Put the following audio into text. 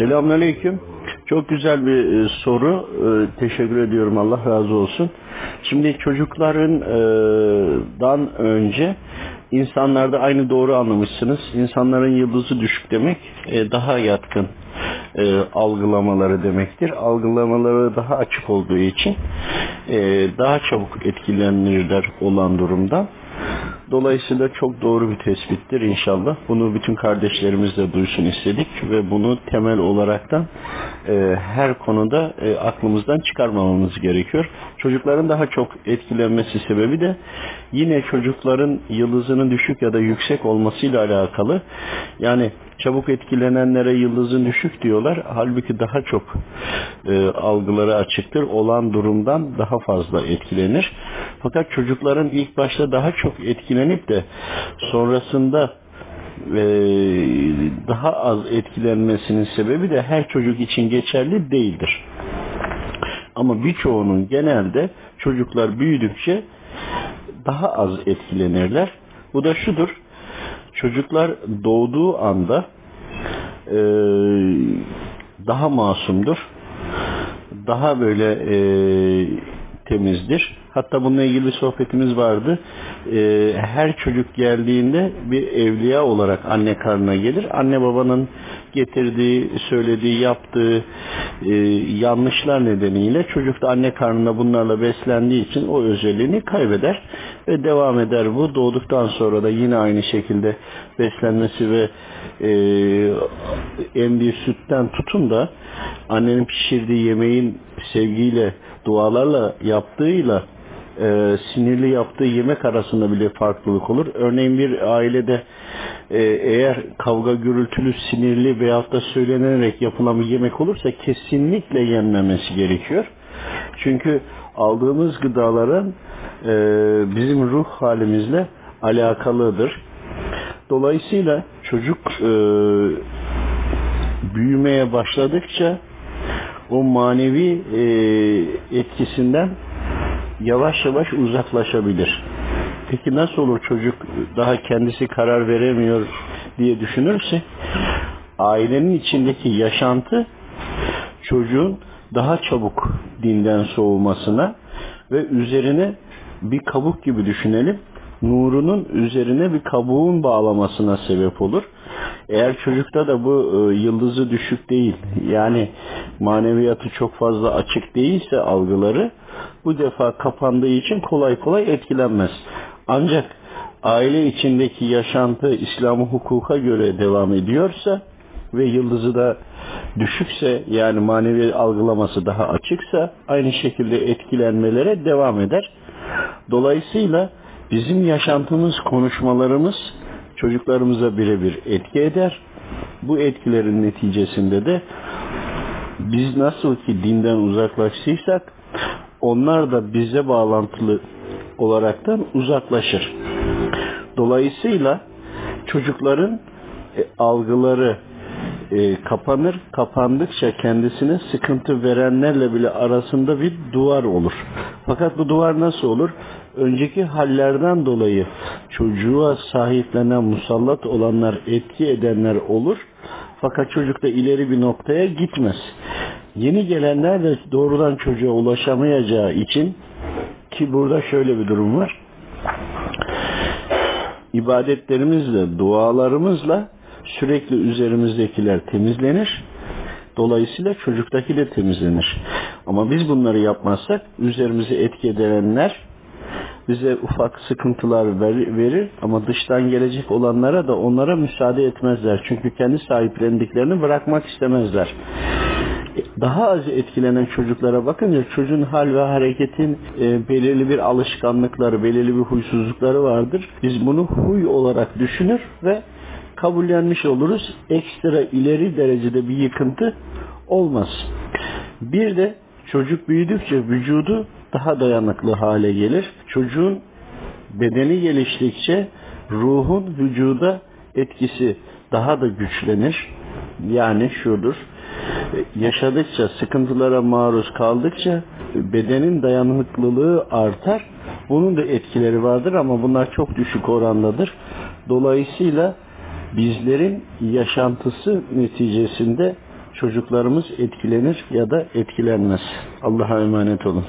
Selamünaleyküm. Çok güzel bir e, soru. E, teşekkür ediyorum. Allah razı olsun. Şimdi çocukların e, önce insanlarda aynı doğru anlamışsınız. İnsanların yıldızı düşük demek daha yatkın algılamaları demektir. Algılamaları daha açık olduğu için daha çabuk etkilenirler olan durumda. Dolayısıyla çok doğru bir tespittir inşallah. Bunu bütün kardeşlerimiz de duysun istedik ve bunu temel olaraktan e, her konuda e, aklımızdan çıkarmamamız gerekiyor. Çocukların daha çok etkilenmesi sebebi de yine çocukların yıldızının düşük ya da yüksek olmasıyla alakalı. Yani çabuk etkilenenlere yıldızın düşük diyorlar. Halbuki daha çok e, algıları açıktır. Olan durumdan daha fazla etkilenir. Fakat çocukların ilk başta daha çok etkilenip de sonrasında e, daha az etkilenmesinin sebebi de her çocuk için geçerli değildir. Ama birçoğunun genelde çocuklar büyüdükçe daha az etkilenirler. Bu da şudur. Çocuklar doğduğu anda e, daha masumdur. Daha böyle e, temizdir. Hatta bununla ilgili bir sohbetimiz vardı. Ee, her çocuk geldiğinde bir evliya olarak anne karnına gelir. Anne babanın getirdiği, söylediği, yaptığı e, yanlışlar nedeniyle çocuk da anne karnında bunlarla beslendiği için o özelliğini kaybeder ve devam eder bu. Doğduktan sonra da yine aynı şekilde beslenmesi ve e, emdiği sütten tutun da annenin pişirdiği yemeğin sevgiyle, dualarla yaptığıyla e, sinirli yaptığı yemek arasında bile farklılık olur. Örneğin bir ailede e, eğer kavga gürültülü, sinirli veyahut da söylenerek yapılan bir yemek olursa kesinlikle yenmemesi gerekiyor. Çünkü aldığımız gıdaların e, bizim ruh halimizle alakalıdır. Dolayısıyla çocuk e, büyümeye başladıkça o manevi e, etkisinden yavaş yavaş uzaklaşabilir. Peki nasıl olur çocuk daha kendisi karar veremiyor diye düşünürse ailenin içindeki yaşantı çocuğun daha çabuk dinden soğumasına ve üzerine bir kabuk gibi düşünelim nurunun üzerine bir kabuğun bağlamasına sebep olur. Eğer çocukta da bu e, yıldızı düşük değil yani maneviyatı çok fazla açık değilse algıları bu defa kapandığı için kolay kolay etkilenmez. Ancak aile içindeki yaşantı İslam hukuka göre devam ediyorsa ve yıldızı da düşükse yani manevi algılaması daha açıksa aynı şekilde etkilenmelere devam eder. Dolayısıyla bizim yaşantımız, konuşmalarımız çocuklarımıza birebir etki eder. Bu etkilerin neticesinde de biz nasıl ki dinden uzaklaştıysak onlar da bize bağlantılı olaraktan uzaklaşır. Dolayısıyla çocukların e, algıları e, kapanır. Kapandıkça kendisine sıkıntı verenlerle bile arasında bir duvar olur. Fakat bu duvar nasıl olur? Önceki hallerden dolayı çocuğa sahiplenen musallat olanlar, etki edenler olur. Fakat çocuk da ileri bir noktaya gitmez. Yeni gelenler de doğrudan çocuğa ulaşamayacağı için ki burada şöyle bir durum var. İbadetlerimizle, dualarımızla sürekli üzerimizdekiler temizlenir. Dolayısıyla çocuktaki de temizlenir. Ama biz bunları yapmazsak üzerimize etki edenler bize ufak sıkıntılar verir ama dıştan gelecek olanlara da onlara müsaade etmezler. Çünkü kendi sahiplendiklerini bırakmak istemezler. Daha az etkilenen çocuklara bakınca çocuğun hal ve hareketin e, belirli bir alışkanlıkları, belirli bir huysuzlukları vardır. Biz bunu huy olarak düşünür ve kabullenmiş oluruz. Ekstra ileri derecede bir yıkıntı olmaz. Bir de çocuk büyüdükçe vücudu daha dayanıklı hale gelir. Çocuğun bedeni geliştikçe ruhun vücuda etkisi daha da güçlenir. Yani şudur. Yaşadıkça, sıkıntılara maruz kaldıkça bedenin dayanıklılığı artar. Bunun da etkileri vardır ama bunlar çok düşük orandadır. Dolayısıyla bizlerin yaşantısı neticesinde çocuklarımız etkilenir ya da etkilenmez. Allah'a emanet olun.